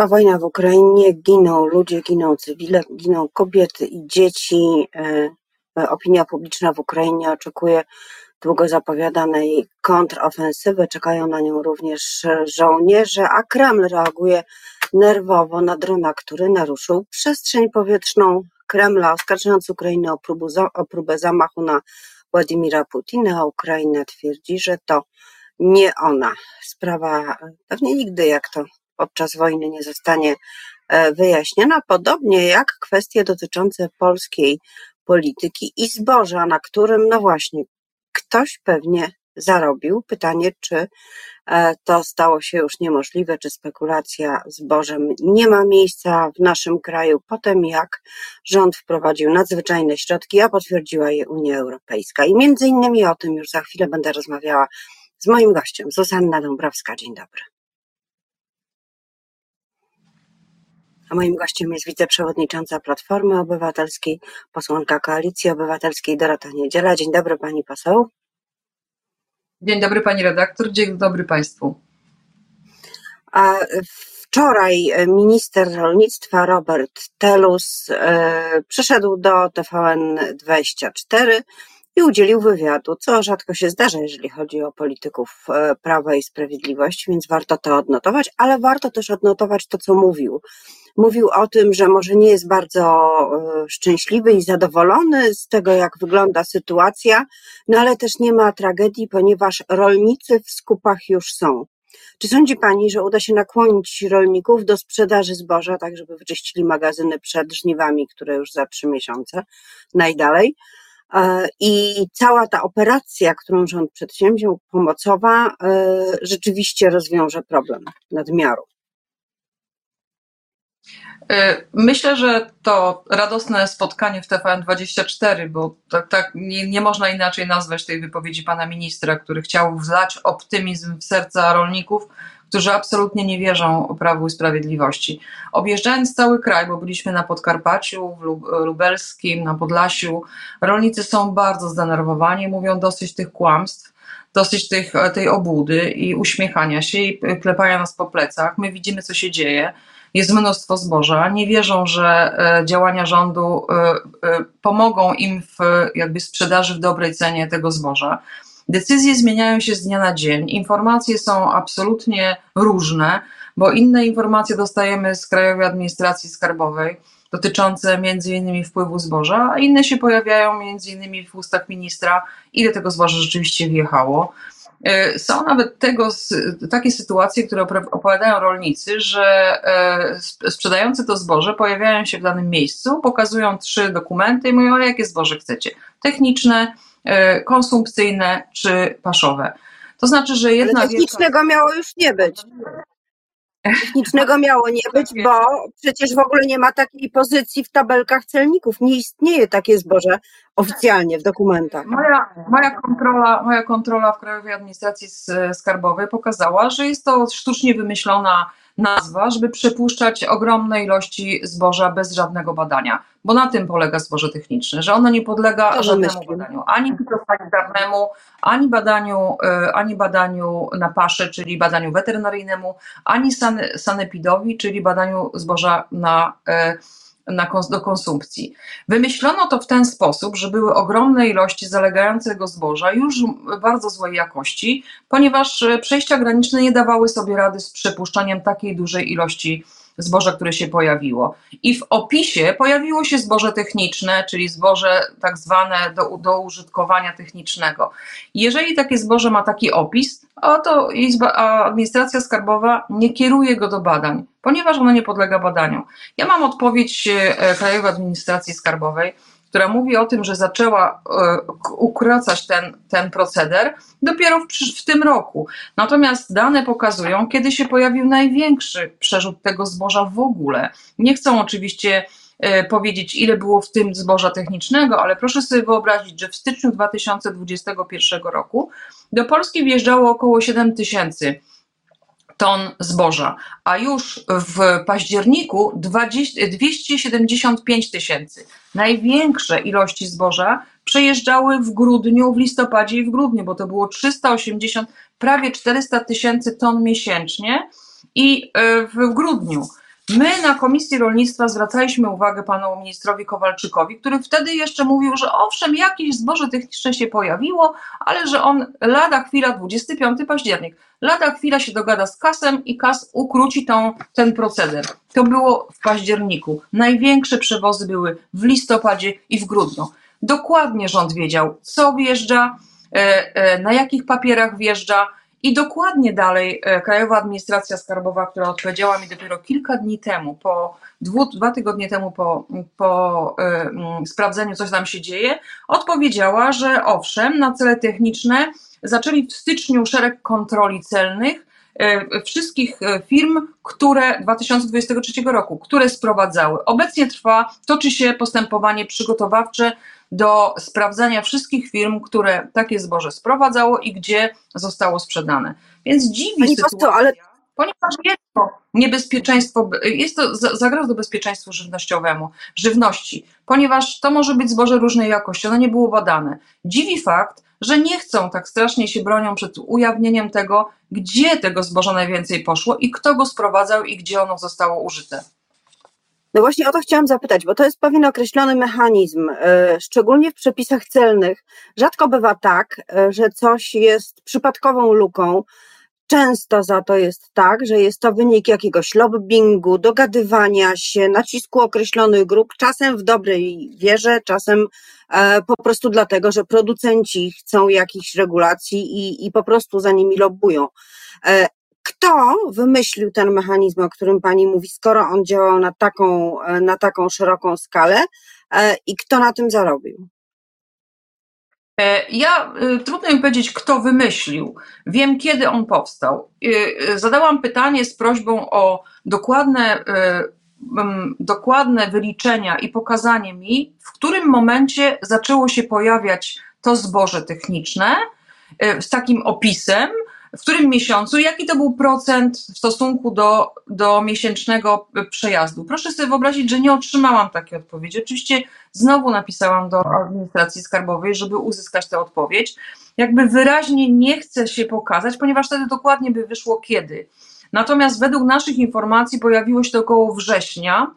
Trwa wojna w Ukrainie, giną ludzie, giną cywile, giną kobiety i dzieci. E, opinia publiczna w Ukrainie oczekuje długo zapowiadanej kontrofensywy, czekają na nią również żołnierze, a Kreml reaguje nerwowo na drona, który naruszył przestrzeń powietrzną Kremla, oskarżając Ukrainę o, próbu, o próbę zamachu na Władimira Putina, a Ukraina twierdzi, że to nie ona. Sprawa pewnie nigdy, jak to podczas wojny, nie zostanie e, wyjaśniona, podobnie jak kwestie dotyczące polskiej polityki i zboża, na którym, no właśnie, ktoś pewnie zarobił. Pytanie, czy e, to stało się już niemożliwe, czy spekulacja zbożem nie ma miejsca w naszym kraju po tym, jak rząd wprowadził nadzwyczajne środki, a potwierdziła je Unia Europejska. I między innymi o tym już za chwilę będę rozmawiała z moim gościem, Zuzanna Dąbrowska. Dzień dobry. A moim gościem jest wiceprzewodnicząca Platformy Obywatelskiej, posłanka Koalicji Obywatelskiej Dorota Niedziela. Dzień dobry pani poseł. Dzień dobry pani redaktor, dzień dobry państwu. A wczoraj minister rolnictwa Robert Telus e, przyszedł do TVN24 i udzielił wywiadu, co rzadko się zdarza, jeżeli chodzi o polityków e, Prawa i Sprawiedliwości, więc warto to odnotować, ale warto też odnotować to, co mówił. Mówił o tym, że może nie jest bardzo e, szczęśliwy i zadowolony z tego, jak wygląda sytuacja, no ale też nie ma tragedii, ponieważ rolnicy w skupach już są. Czy sądzi Pani, że uda się nakłonić rolników do sprzedaży zboża, tak żeby wyczyścili magazyny przed żniwami, które już za trzy miesiące, najdalej? E, I cała ta operacja, którą rząd przedsięwziął, pomocowa, e, rzeczywiście rozwiąże problem nadmiaru. E, myślę, że to radosne spotkanie w TVN24, bo tak, tak nie, nie, można inaczej nazwać tej wypowiedzi pana ministra, który chciał wlać optymizm w serca rolników, którzy absolutnie nie wierzą Prawu i Sprawiedliwości. Objeżdżając cały kraj, bo byliśmy na Podkarpaciu, w Lubelskim, na Podlasiu, rolnicy są bardzo zdenerwowani, mówią dosyć tych kłamstw, dosyć tych, tej obłudy i uśmiechania się i klepania nas po plecach. My widzimy, co się dzieje jest mnóstwo zboża, nie wierzą, że e, działania rządu e, e, pomogą im w jakby sprzedaży w dobrej cenie tego zboża. Decyzje zmieniają się z dnia na dzień, informacje są absolutnie różne, bo inne informacje dostajemy z Krajowej Administracji Skarbowej dotyczące innymi wpływu zboża, a inne się pojawiają innymi w ustach ministra, ile tego zboża rzeczywiście wjechało. E, są nawet tego, takie sytuacje, które opowiadają rolnicy, że e, sprzedający to zboże pojawiają się w danym miejscu, pokazują trzy dokumenty i mówią, jakie zboże chcecie. Techniczne, konsumpcyjne czy paszowe. To znaczy, że jedna. Ale technicznego wielka... miało już nie być. Technicznego miało nie być, bo przecież w ogóle nie ma takiej pozycji w tabelkach celników. Nie istnieje takie zboże oficjalnie w dokumentach. Moja, moja, kontrola, moja kontrola w Krajowej Administracji Skarbowej pokazała, że jest to sztucznie wymyślona nazwa, żeby przepuszczać ogromne ilości zboża bez żadnego badania, bo na tym polega zboże techniczne, że ono nie podlega to żadnemu badaniu, ani fitosanitarnemu, ani badaniu, e, ani badaniu na pasze, czyli badaniu weterynaryjnemu, ani sanepidowi, czyli badaniu zboża na e, na, do konsumpcji. Wymyślono to w ten sposób, że były ogromne ilości zalegającego zboża, już bardzo złej jakości, ponieważ przejścia graniczne nie dawały sobie rady z przepuszczaniem takiej dużej ilości zboże, które się pojawiło. I w opisie pojawiło się zboże techniczne, czyli zboże tak zwane do, do użytkowania technicznego. Jeżeli takie zboże ma taki opis, to Izba, administracja skarbowa nie kieruje go do badań, ponieważ ono nie podlega badaniu. Ja mam odpowiedź e, Krajowej Administracji Skarbowej, która mówi o tym, że zaczęła e, ukracać ten, ten proceder dopiero w, w tym roku. Natomiast dane pokazują, kiedy się pojawił największy przerzut tego zboża w ogóle. Nie chcą oczywiście e, powiedzieć, ile było w tym zboża technicznego, ale proszę sobie wyobrazić, że w styczniu 2021 roku do Polski wjeżdżało około 7 tysięcy ton zboża, a już w październiku 20, 275 tysięcy. Największe ilości zboża przejeżdżały w grudniu, w listopadzie i w grudniu, bo to było 380, prawie 400 tysięcy ton miesięcznie i e, w grudniu. My na Komisji Rolnictwa zwracaliśmy uwagę panu ministrowi Kowalczykowi, który wtedy jeszcze mówił, że owszem, jakieś zboże techniczne się pojawiło, ale że on lada chwila, 25 październik, lada chwila się dogada z kasem i kas ukróci tą, ten proceder. To było w październiku. Największe przewozy były w listopadzie i w grudniu. Dokładnie rząd wiedział, co wjeżdża, e, e, na jakich papierach wjeżdża, i dokładnie dalej e, Krajowa Administracja Skarbowa, która odpowiedziała mi dopiero kilka dni temu, po dwu, dwa tygodnie temu po, po y, sprawdzeniu, co tam się dzieje, odpowiedziała, że owszem, na cele techniczne zaczęli w styczniu szereg kontroli celnych wszystkich firm, które 2023 roku, które sprowadzały. Obecnie trwa, toczy się postępowanie przygotowawcze do sprawdzania wszystkich firm, które takie zboże sprowadzało i gdzie zostało sprzedane. Więc dziwi Pani sytuacja, posto, ale... ponieważ jest to niebezpieczeństwo, jest to zagroża bezpieczeństwu żywnościowemu, żywności, ponieważ to może być zboże różnej jakości, ono nie było badane. Dziwi fakt, że nie chcą tak strasznie się bronią przed ujawnieniem tego, gdzie tego zboża najwięcej poszło i kto go sprowadzał i gdzie ono zostało użyte. No właśnie o to chciałam zapytać, bo to jest pewien określony mechanizm, e, szczególnie w przepisach celnych. Rzadko bywa tak, e, że coś jest przypadkową luką. Często za to jest tak, że jest to wynik jakiegoś lobbingu, dogadywania się, nacisku określonych grup, czasem w dobrej wierze, czasem e, po prostu dlatego, że producenci chcą jakichś regulacji i, i po prostu za nimi lobbują. Kto wymyślił ten mechanizm, o którym Pani mówi, skoro on działał na taką, e, na taką szeroką skalę e, i kto na tym zarobił? E, ja trudno mi powiedzieć, kto wymyślił. Wiem, kiedy on powstał. Zadałam pytanie z prośbą o dokładne, dokładne wyliczenia i pokazanie mi, w którym momencie zaczęło się pojawiać to zboże techniczne z takim opisem, w którym miesiącu, jaki to był procent w stosunku do, do miesięcznego przejazdu. Proszę sobie wyobrazić, że nie otrzymałam takiej odpowiedzi. Oczywiście znowu napisałam do administracji skarbowej, żeby uzyskać tę odpowiedź. Jakby wyraźnie nie chcę się pokazać, ponieważ wtedy dokładnie by wyszło kiedy. Natomiast według naszych informacji pojawiło się to około września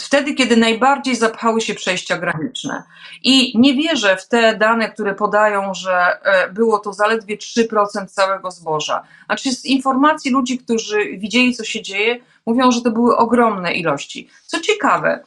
wtedy, kiedy najbardziej zapchały się przejścia graniczne. I nie wierzę w te dane, które podają, że e, było to zaledwie 3% całego zboża. Znaczy, z informacji ludzi, którzy widzieli, co się dzieje, mówią, że to były ogromne ilości. Co ciekawe,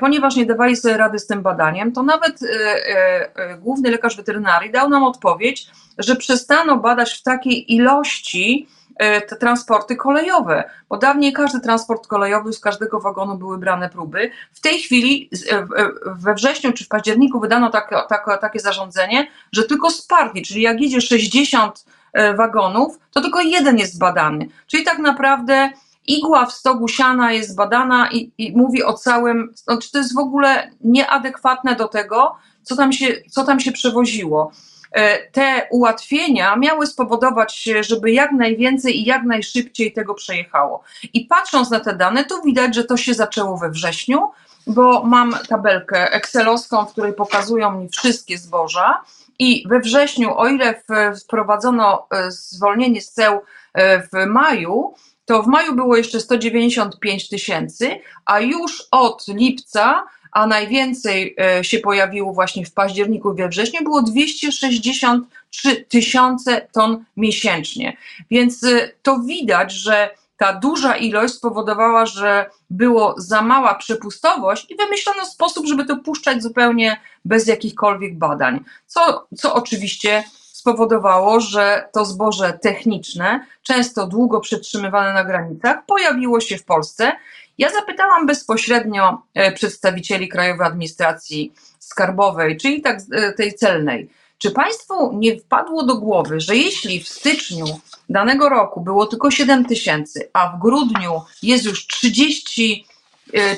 ponieważ nie dawali sobie rady z tym badaniem, to nawet e, główny lekarz weterynarii dał nam odpowiedź, że przestano badać w takiej ilości, E, te transporty kolejowe, bo dawniej każdy transport kolejowy, z każdego wagonu były brane próby. W tej chwili, e, we wrześniu czy w październiku wydano takie, takie, zarządzenie, że tylko z partii, czyli jak idzie 60 e, wagonów, to tylko jeden jest badany. Czyli tak naprawdę igła w stogu siana jest badana i, i mówi o całym, znaczy to jest w ogóle nieadekwatne do tego, co tam się, co tam się przewoziło. E, te ułatwienia miały spowodować, żeby jak najwięcej i jak najszybciej tego przejechało. I patrząc na te dane, to widać, że to się zaczęło we wrześniu, bo mam tabelkę Excelowską, w której pokazują mi wszystkie zboża. I we wrześniu, o ile wprowadzono e, zwolnienie z ceł e, w maju, to w maju było jeszcze 195 tysięcy, a już od lipca a najwięcej e, się pojawiło właśnie w październiku, we wrześniu, było 263 tysiące ton miesięcznie. Więc e, to widać, że ta duża ilość spowodowała, że było za mała przepustowość i wymyślono sposób, żeby to puszczać zupełnie bez jakichkolwiek badań. Co, co oczywiście spowodowało, że to zboże techniczne, często długo przetrzymywane na granicach, pojawiło się w Polsce. Ja zapytałam bezpośrednio e, przedstawicieli Krajowej Administracji Skarbowej, czyli tak e, tej celnej, czy Państwu nie wpadło do głowy, że jeśli w styczniu danego roku było tylko 7 tysięcy, a w grudniu jest już 30,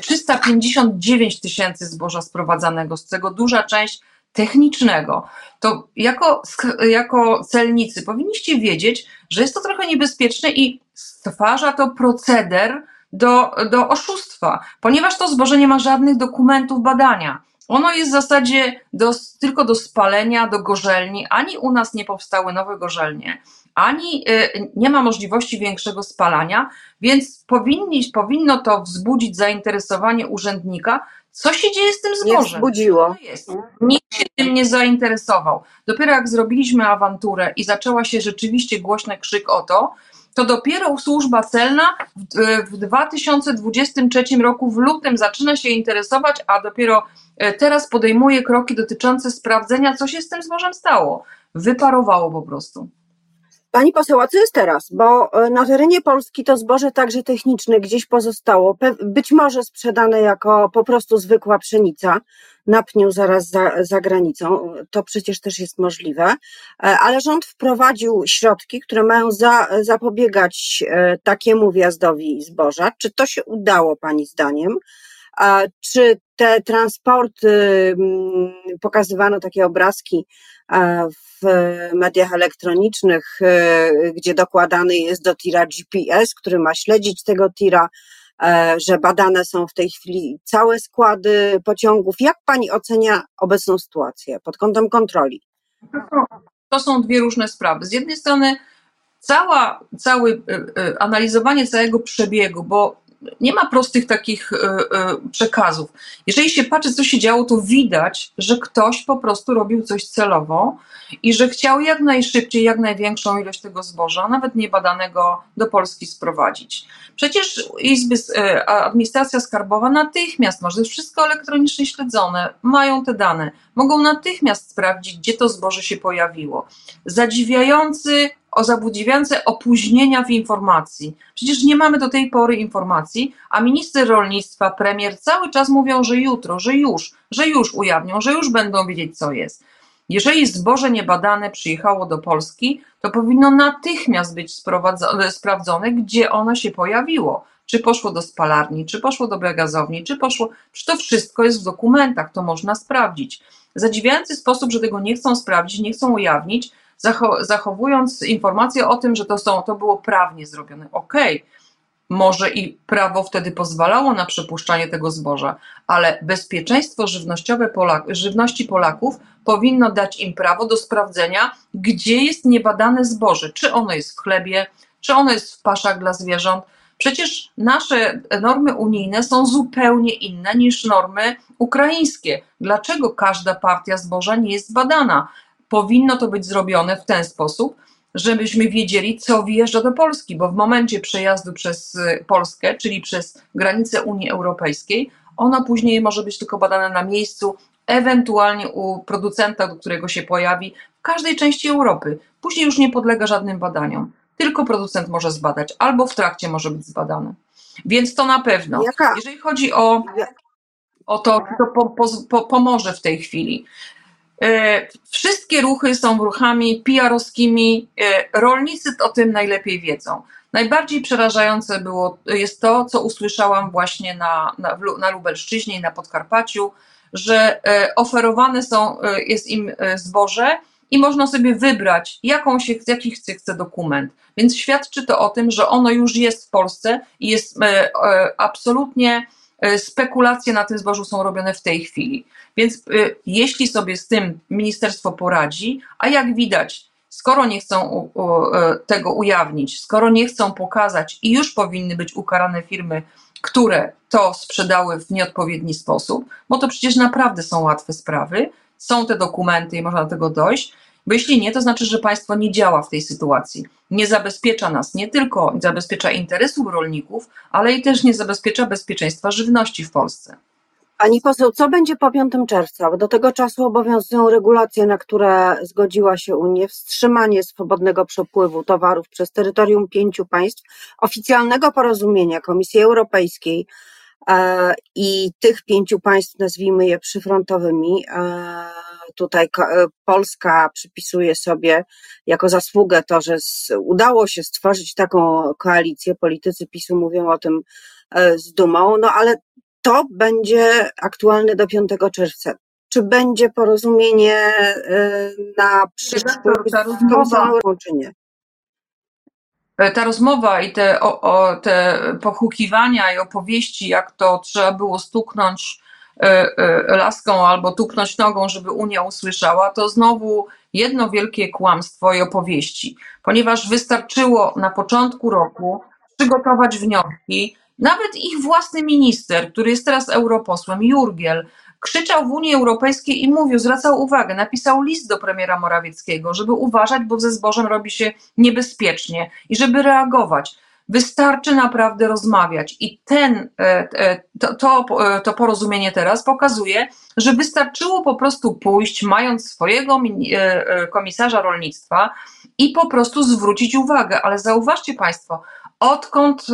359 e, tysięcy zboża sprowadzanego, z czego duża część technicznego, to jako, jako celnicy powinniście wiedzieć, że jest to trochę niebezpieczne i stwarza to proceder do, do oszustwa, ponieważ to zboże nie ma żadnych dokumentów badania. Ono jest w zasadzie do, tylko do spalenia, do gorzelni. Ani u nas nie powstały nowe gorzelnie, ani nie ma możliwości większego spalania, więc powinni, powinno to wzbudzić zainteresowanie urzędnika, co się dzieje z tym zbożem? Nie wzbudziło. Nikt się tym nie zainteresował. Dopiero jak zrobiliśmy awanturę i zaczęła się rzeczywiście głośny krzyk o to, to dopiero służba celna w 2023 roku w lutym zaczyna się interesować, a dopiero e, teraz podejmuje kroki dotyczące sprawdzenia, co się z tym zbożem stało. Wyparowało po prostu. Pani poseł, a co jest teraz? Bo e, na terenie Polski to zboże także techniczne gdzieś pozostało, być może sprzedane jako po prostu zwykła pszenica na pniu zaraz za, za granicą. To przecież też jest możliwe, e, ale rząd wprowadził środki, które mają za, zapobiegać e, takiemu wjazdowi zboża. Czy to się udało Pani zdaniem? Czy te transporty, mm, pokazywano takie obrazki w mediach elektronicznych, e, gdzie dokładany jest do tira GPS, który ma śledzić tego tira, e, że badane są w tej chwili całe składy pociągów. Jak pani ocenia obecną sytuację pod kątem kontroli? To są dwie różne sprawy. Z jednej strony cała, cały, e, analizowanie całego przebiegu, bo nie ma prostych takich e, e, przekazów. Jeżeli się patrzy, co się działo, to widać, że ktoś po prostu robił coś celowo i że chciał jak najszybciej, jak największą ilość tego zboża, nawet niebadanego, do Polski sprowadzić. Przecież Izby, e, administracja skarbowa natychmiast może, wszystko elektronicznie śledzone, mają te dane, mogą natychmiast sprawdzić, gdzie to zboże się pojawiło. Zadziwiający o zabudziwiające opóźnienia w informacji. Przecież nie mamy do tej pory informacji, a minister rolnictwa, premier cały czas mówią, że jutro, że już, że już ujawnią, że już będą wiedzieć, co jest. Jeżeli zboże niebadane przyjechało do Polski, to powinno natychmiast być sprawdzone, gdzie ono się pojawiło. Czy poszło do spalarni, czy poszło do gazowni, czy poszło. Czy to wszystko jest w dokumentach, to można sprawdzić. Zadziwiający sposób, że tego nie chcą sprawdzić, nie chcą ujawnić, zachowując informację o tym, że to, są, to było prawnie zrobione. Okej, okay. może i prawo wtedy pozwalało na przepuszczanie tego zboża, ale bezpieczeństwo żywnościowe Polak, żywności Polaków powinno dać im prawo do sprawdzenia, gdzie jest niebadane zboże, czy ono jest w chlebie, czy ono jest w paszach dla zwierząt. Przecież nasze normy unijne są zupełnie inne niż normy ukraińskie. Dlaczego każda partia zboża nie jest badana? Powinno to być zrobione w ten sposób, żebyśmy wiedzieli, co wjeżdża do Polski, bo w momencie przejazdu przez y, Polskę, czyli przez granicę Unii Europejskiej, ono później może być tylko badane na miejscu, ewentualnie u producenta, do którego się pojawi, w każdej części Europy. Później już nie podlega żadnym badaniom. Tylko producent może zbadać, albo w trakcie może być zbadane. Więc to na pewno. Jeżeli chodzi o, o to, to po, po, pomoże w tej chwili. E, wszystkie ruchy są ruchami PR-owskimi. E, rolnicy o tym najlepiej wiedzą. Najbardziej przerażające było, jest to, co usłyszałam właśnie na, na, na Lubelszczyźnie i na Podkarpaciu, że e, oferowane są, jest im zboże i można sobie wybrać, jaką się, jaki chce, chce dokument. Więc świadczy to o tym, że ono już jest w Polsce i jest absolutnie spekulacje na tym zbożu są robione w tej chwili. Więc e, jeśli sobie z tym ministerstwo poradzi, a jak widać, skoro nie chcą e, tego ujawnić, skoro nie chcą pokazać i już powinny być ukarane firmy, które to sprzedały w nieodpowiedni sposób, bo to przecież naprawdę są łatwe sprawy, są te dokumenty i można do tego dojść, bo jeśli nie, to znaczy, że państwo nie działa w tej sytuacji. Nie zabezpiecza nas, nie tylko zabezpiecza interesów rolników, ale i też nie zabezpiecza bezpieczeństwa żywności w Polsce. Pani poseł, co będzie po 5 czerwca? Do tego czasu obowiązują regulacje, na które zgodziła się Unia, wstrzymanie swobodnego przepływu towarów przez terytorium pięciu państw, oficjalnego porozumienia Komisji Europejskiej e, i tych pięciu państw, nazwijmy je przyfrontowymi, e, tutaj e, Polska przypisuje sobie jako zasługę to, że udało się stworzyć taką koalicję. Politycy PiSu mówią o tym e, z dumą, no ale to będzie aktualne do 5 czerwca. Czy będzie porozumienie e, na przyszłość czy nie? ta rozmowa i te, o, o, te pochukiwania i opowieści, jak to trzeba było stuknąć laską albo tupnąć nogą, żeby Unia usłyszała, to znowu jedno wielkie kłamstwo i opowieści, ponieważ wystarczyło na początku roku przygotować wnioski. Nawet ich własny minister, który jest teraz europosłem, Jurgiel, krzyczał w Unii Europejskiej i mówił, zwracał uwagę, napisał list do premiera Morawieckiego, żeby uważać, bo ze zbożem robi się niebezpiecznie i żeby reagować. Wystarczy naprawdę rozmawiać i ten, e, e, to, to, e, to porozumienie teraz pokazuje, że wystarczyło po prostu pójść, mając swojego komisarza rolnictwa i po prostu zwrócić uwagę. Ale zauważcie Państwo, odkąd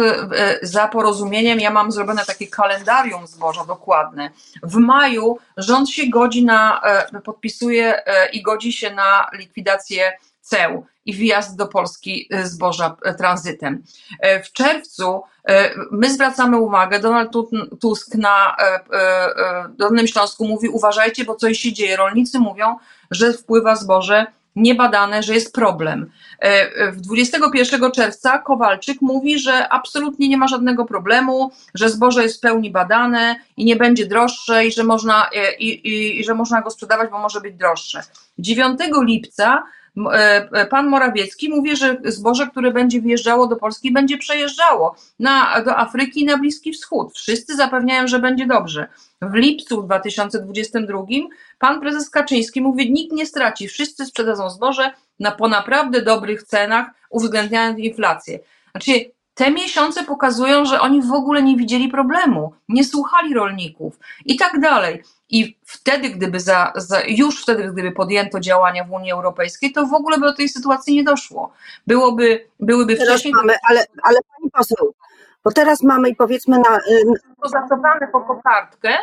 za porozumieniem, ja mam zrobione takie kalendarium zboża dokładne. W maju rząd się godzi na, podpisuje i godzi się na likwidację ceł i wjazd do Polski y, zboża y, tranzytem. Y, w czerwcu my zwracamy uwagę, Donald Tusk na Dolnym Śląsku mówi uważajcie, bo coś się dzieje. Rolnicy mówią, że wpływa zboże niebadane, że jest problem. W 21 czerwca Kowalczyk mówi, że absolutnie nie ma żadnego problemu, że zboże jest w pełni badane i nie będzie droższe i że można, i, i, i że można go sprzedawać, bo może być droższe. 9 lipca E, e, pan Morawiecki mówi, że zboże, które będzie wjeżdżało do Polski, będzie przejeżdżało na, do Afryki i na Bliski Wschód. Wszyscy zapewniają, że będzie dobrze. W lipcu 2022 pan prezes Kaczyński mówi, nikt nie straci, wszyscy sprzedadzą zboże na po naprawdę dobrych cenach, uwzględniając inflację. Znaczy, te miesiące pokazują, że oni w ogóle nie widzieli problemu, nie słuchali rolników i tak dalej. I wtedy, gdyby za, za, już wtedy, gdyby podjęto działania w Unii Europejskiej, to w ogóle by do tej sytuacji nie doszło. Byłoby, byłyby teraz wcześniej. Mamy, ale, ale pani poseł, bo teraz mamy i powiedzmy na. Zacofane po kokardkę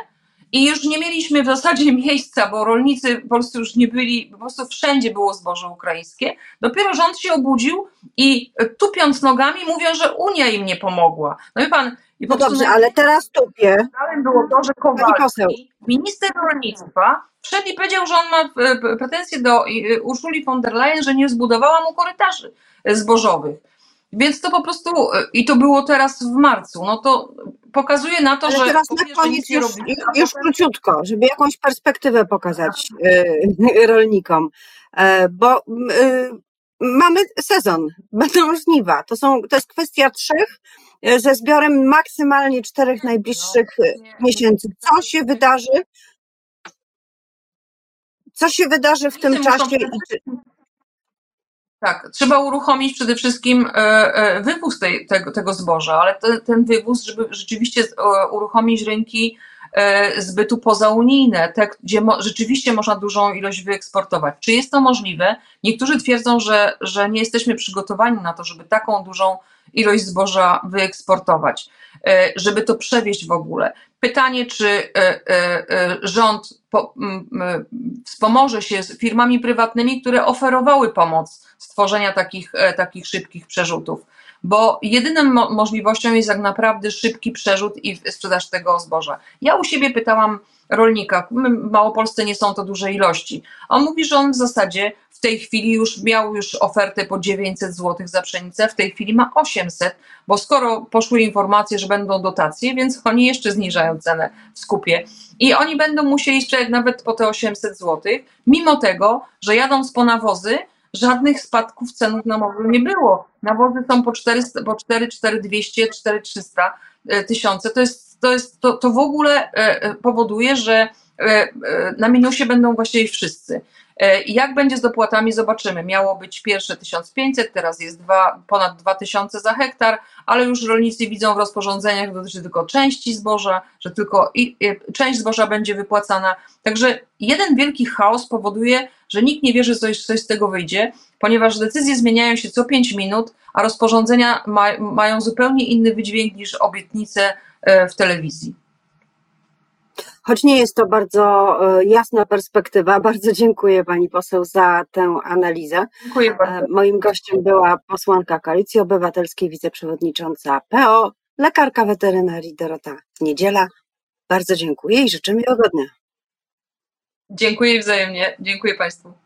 i już nie mieliśmy w zasadzie miejsca, bo rolnicy po prostu już nie byli, po prostu wszędzie było zboże ukraińskie. Dopiero rząd się obudził i tupiąc nogami mówią, że Unia im nie pomogła. No wie pan, i no dobrze, ale teraz tupie. Dalej było to, że Kowalski, minister rolnictwa, wszedł i powiedział, że on ma e, pretensje do e, Urszuli von der Leyen, że nie zbudowała mu korytarzy zbożowych. Więc to po prostu, e, i to było teraz w marcu, no to pokazuje na to, ale że. teraz na koniec już, już króciutko, żeby jakąś perspektywę pokazać y, rolnikom, bo y, mamy sezon, będą żniwa. To, są, to jest kwestia trzech E, ze zbiorem maksymalnie czterech najbliższych no, miesięcy. Co się wydarzy? Co się wydarzy w tym czasie? Tak, trzeba uruchomić przede wszystkim e, e, wywóz tej, tego, tego zboża, ale te, ten wywóz, żeby rzeczywiście uruchomić rynki zbytu pozaunijne, te, gdzie mo, rzeczywiście można dużą ilość wyeksportować. Czy jest to możliwe? Niektórzy twierdzą, że, że nie jesteśmy przygotowani na to, żeby taką dużą ilość zboża wyeksportować, e, żeby to przewieźć w ogóle. Pytanie, czy e, e, rząd wspomoże się z firmami prywatnymi, które oferowały pomoc stworzenia takich, takich szybkich przerzutów bo jedyną mo możliwością jest tak naprawdę szybki przerzut i sprzedaż tego zboża. Ja u siebie pytałam rolnika, w Małopolsce nie są to duże ilości. On mówi, że on w zasadzie tej chwili już miał już ofertę po 900 zł za pszenicę, w tej chwili ma 800, bo skoro poszły informacje, że będą dotacje, więc oni jeszcze zniżają cenę w skupie. I oni będą musieli sprzedać nawet po te 800 zł, mimo tego, że jadąc po nawozy, żadnych spadków cen nawozu nie było. Nawozy są po 400, po 4, 4200, 4300 tysiące. To jest, to jest, to, to w ogóle e, e, powoduje, że e, na minusie będą właściwie wszyscy. Jak będzie z dopłatami, zobaczymy. Miało być pierwsze 1500, teraz jest dwa, ponad 2000 za hektar, ale już rolnicy widzą w rozporządzeniach, że dotyczy tylko części zboża, że tylko i, i, część zboża będzie wypłacana. Także jeden wielki chaos powoduje, że nikt nie wierzy, że coś, coś z tego wyjdzie, ponieważ decyzje zmieniają się co 5 minut, a rozporządzenia ma, mają zupełnie inny wydźwięk niż obietnice e, w telewizji. Choć nie jest to bardzo e, jasna perspektywa, bardzo dziękuję Pani poseł za tę analizę. Dziękuję bardzo. E, moim gościem była posłanka Koalicji Obywatelskiej, wiceprzewodnicząca PO, lekarka weterynarii Dorota Niedziela. Bardzo dziękuję i życzę miłego dnia. Dziękuję wzajemnie. Dziękuję Państwu.